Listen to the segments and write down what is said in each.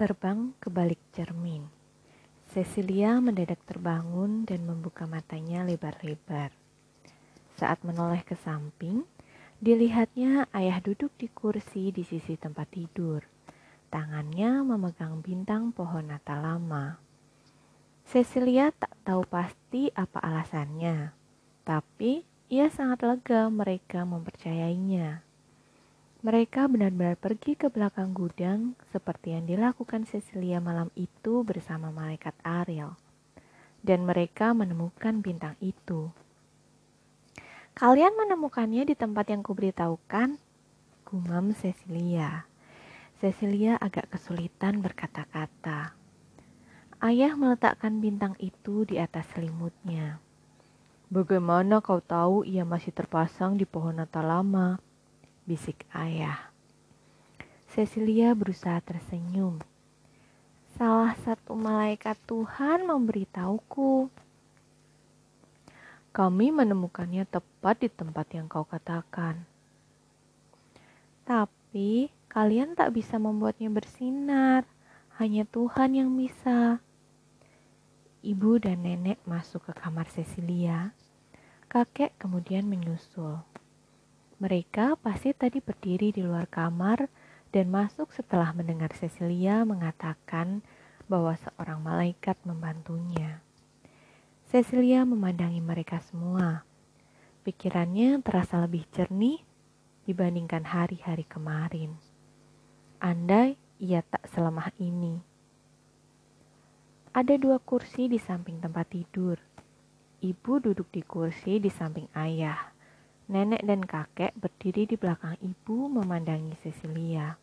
Terbang ke balik cermin. Cecilia mendadak terbangun dan membuka matanya lebar-lebar. Saat menoleh ke samping, dilihatnya ayah duduk di kursi di sisi tempat tidur. Tangannya memegang bintang pohon natal lama. Cecilia tak tahu pasti apa alasannya, tapi ia sangat lega mereka mempercayainya. Mereka benar-benar pergi ke belakang gudang seperti yang dilakukan Cecilia malam itu bersama malaikat Ariel. Dan mereka menemukan bintang itu. Kalian menemukannya di tempat yang kuberitahukan? Gumam Cecilia. Cecilia agak kesulitan berkata-kata. Ayah meletakkan bintang itu di atas selimutnya. Bagaimana kau tahu ia masih terpasang di pohon natal lama? Bisik ayah. Cecilia berusaha tersenyum. Salah satu malaikat Tuhan memberitahuku. Kami menemukannya tepat di tempat yang kau katakan. Tapi kalian tak bisa membuatnya bersinar. Hanya Tuhan yang bisa. Ibu dan nenek masuk ke kamar Cecilia. Kakek kemudian menyusul. Mereka pasti tadi berdiri di luar kamar dan masuk setelah mendengar Cecilia mengatakan bahwa seorang malaikat membantunya. Cecilia memandangi mereka semua. Pikirannya terasa lebih jernih dibandingkan hari-hari kemarin. Andai ia tak selemah ini. Ada dua kursi di samping tempat tidur. Ibu duduk di kursi di samping ayah. Nenek dan kakek berdiri di belakang ibu memandangi Cecilia.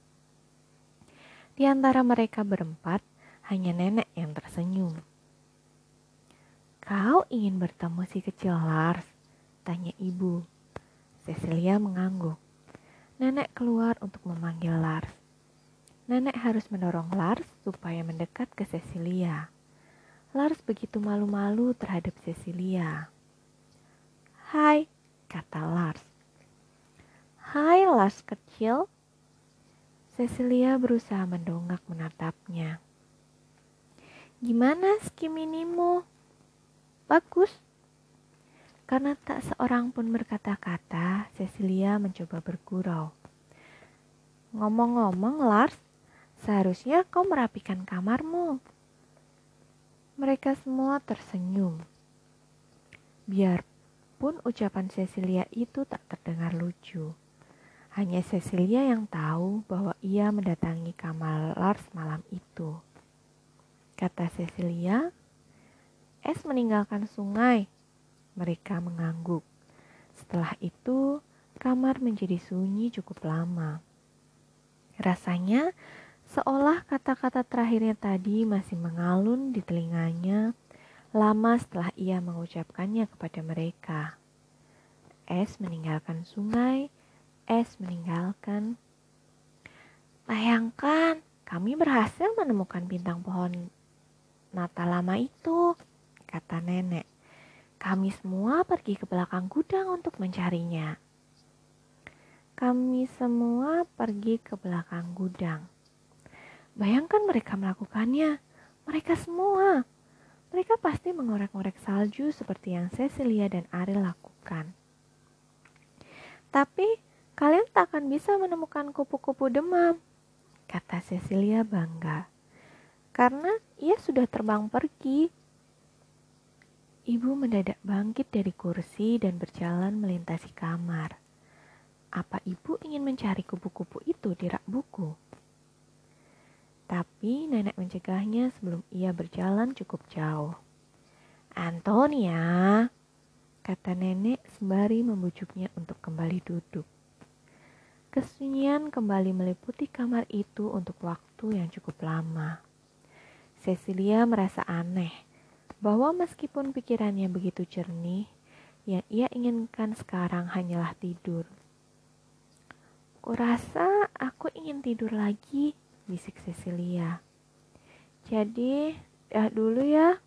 Di antara mereka berempat, hanya nenek yang tersenyum. Kau ingin bertemu si kecil Lars? Tanya ibu. Cecilia mengangguk. Nenek keluar untuk memanggil Lars. Nenek harus mendorong Lars supaya mendekat ke Cecilia. Lars begitu malu-malu terhadap Cecilia. Hai, kata Lars. Hai Lars kecil. Cecilia berusaha mendongak menatapnya. Gimana skiminimu? Bagus. Karena tak seorang pun berkata-kata, Cecilia mencoba bergurau. Ngomong-ngomong, Lars, seharusnya kau merapikan kamarmu. Mereka semua tersenyum. Biar pun ucapan Cecilia itu tak terdengar lucu. Hanya Cecilia yang tahu bahwa ia mendatangi kamar Lars malam itu. Kata Cecilia, Es meninggalkan sungai. Mereka mengangguk. Setelah itu, kamar menjadi sunyi cukup lama. Rasanya seolah kata-kata terakhirnya tadi masih mengalun di telinganya lama setelah ia mengucapkannya kepada mereka. Es meninggalkan sungai, Es meninggalkan. Bayangkan, kami berhasil menemukan bintang pohon Natal lama itu, kata nenek. Kami semua pergi ke belakang gudang untuk mencarinya. Kami semua pergi ke belakang gudang. Bayangkan mereka melakukannya. Mereka semua. Mereka pasti mengorek-ngorek salju seperti yang Cecilia dan Ariel lakukan. Tapi kalian tak akan bisa menemukan kupu-kupu demam, kata Cecilia bangga. Karena ia sudah terbang pergi. Ibu mendadak bangkit dari kursi dan berjalan melintasi kamar. Apa ibu ingin mencari kupu-kupu itu di rak buku? Tapi nenek mencegahnya sebelum ia berjalan cukup jauh. Antonia, kata nenek sembari membujuknya untuk kembali duduk. Kesunyian kembali meliputi kamar itu untuk waktu yang cukup lama. Cecilia merasa aneh bahwa meskipun pikirannya begitu jernih, yang ia inginkan sekarang hanyalah tidur. Kurasa aku ingin tidur lagi, bisik Cecilia. Jadi, dah dulu ya.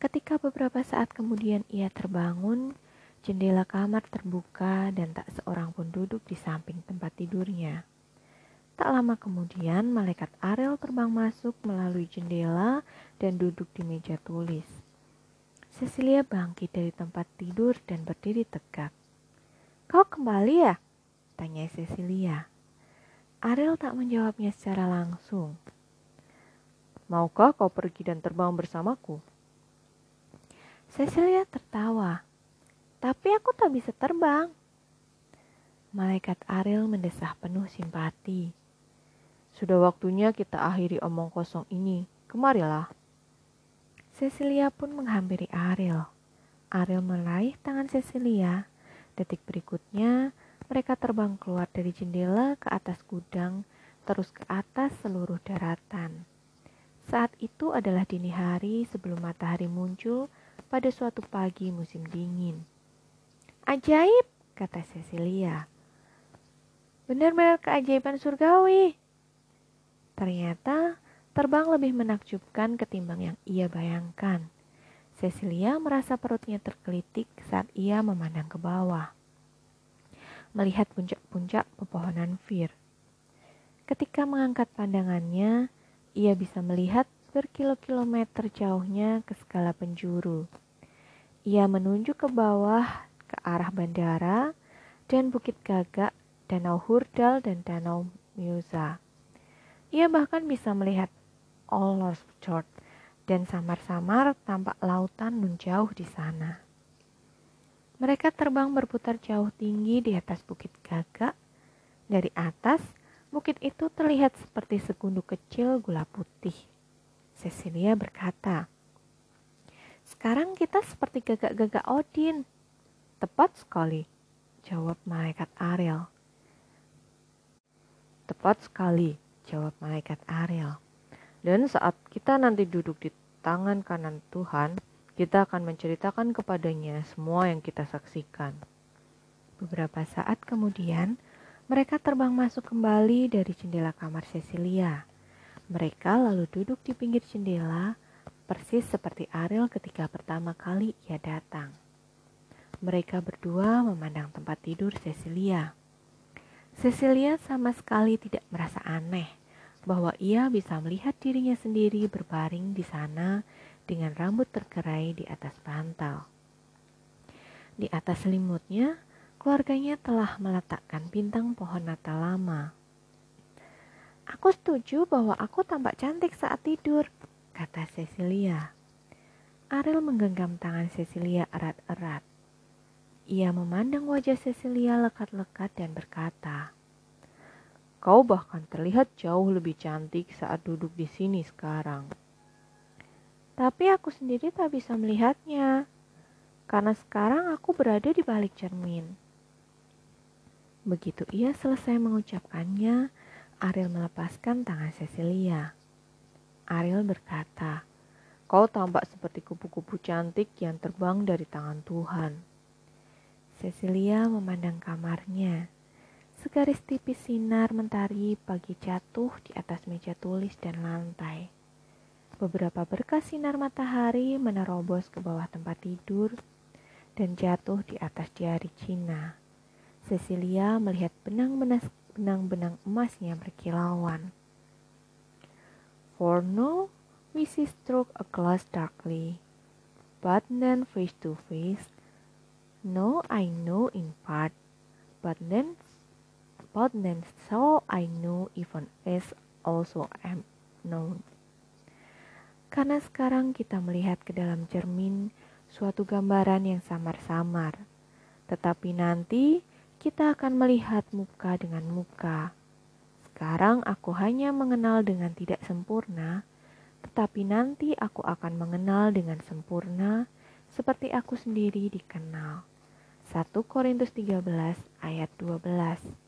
Ketika beberapa saat kemudian ia terbangun, jendela kamar terbuka dan tak seorang pun duduk di samping tempat tidurnya. Tak lama kemudian, malaikat Ariel terbang masuk melalui jendela dan duduk di meja tulis. Cecilia bangkit dari tempat tidur dan berdiri tegak. Kau kembali ya? Tanya Cecilia. Ariel tak menjawabnya secara langsung. Maukah kau pergi dan terbang bersamaku? Cecilia tertawa. Tapi aku tak bisa terbang. Malaikat Ariel mendesah penuh simpati. Sudah waktunya kita akhiri omong kosong ini. Kemarilah. Cecilia pun menghampiri Ariel. Ariel meraih tangan Cecilia. Detik berikutnya, mereka terbang keluar dari jendela ke atas gudang, terus ke atas seluruh daratan. Saat itu adalah dini hari sebelum matahari muncul pada suatu pagi musim dingin. Ajaib, kata Cecilia. Benar-benar keajaiban surgawi, Ternyata terbang lebih menakjubkan ketimbang yang ia bayangkan. Cecilia merasa perutnya tergelitik saat ia memandang ke bawah. Melihat puncak-puncak pepohonan fir. Ketika mengangkat pandangannya, ia bisa melihat berkilo-kilometer jauhnya ke segala penjuru. Ia menunjuk ke bawah ke arah bandara dan Bukit Gagak, Danau Hurdal dan Danau Musa. Ia bahkan bisa melihat Short dan samar-samar tampak lautan nun jauh di sana. Mereka terbang berputar jauh tinggi di atas bukit gagak. Dari atas, bukit itu terlihat seperti segunduk kecil gula putih. Cecilia berkata, Sekarang kita seperti gagak-gagak Odin. Tepat sekali, jawab malaikat Ariel. Tepat sekali, jawab malaikat Ariel. Dan saat kita nanti duduk di tangan kanan Tuhan, kita akan menceritakan kepadanya semua yang kita saksikan. Beberapa saat kemudian, mereka terbang masuk kembali dari jendela kamar Cecilia. Mereka lalu duduk di pinggir jendela, persis seperti Ariel ketika pertama kali ia datang. Mereka berdua memandang tempat tidur Cecilia. Cecilia sama sekali tidak merasa aneh bahwa ia bisa melihat dirinya sendiri berbaring di sana dengan rambut terkerai di atas bantal. Di atas selimutnya, keluarganya telah meletakkan bintang pohon natal lama. Aku setuju bahwa aku tampak cantik saat tidur, kata Cecilia. Ariel menggenggam tangan Cecilia erat-erat. Ia memandang wajah Cecilia lekat-lekat dan berkata, Kau bahkan terlihat jauh lebih cantik saat duduk di sini sekarang. Tapi aku sendiri tak bisa melihatnya, karena sekarang aku berada di balik cermin. Begitu ia selesai mengucapkannya, Ariel melepaskan tangan Cecilia. Ariel berkata, Kau tampak seperti kupu-kupu cantik yang terbang dari tangan Tuhan. Cecilia memandang kamarnya. Segaris tipis sinar mentari pagi jatuh di atas meja tulis dan lantai. Beberapa berkas sinar matahari menerobos ke bawah tempat tidur dan jatuh di atas jari Cina. Cecilia melihat benang-benang emasnya berkilauan. For no, see struck a glass darkly, but then face to face, No, I know in part, but then, but then so I know even as also am known. Karena sekarang kita melihat ke dalam cermin suatu gambaran yang samar-samar, tetapi nanti kita akan melihat muka dengan muka. Sekarang aku hanya mengenal dengan tidak sempurna, tetapi nanti aku akan mengenal dengan sempurna seperti aku sendiri dikenal. 1 Korintus 13 ayat 12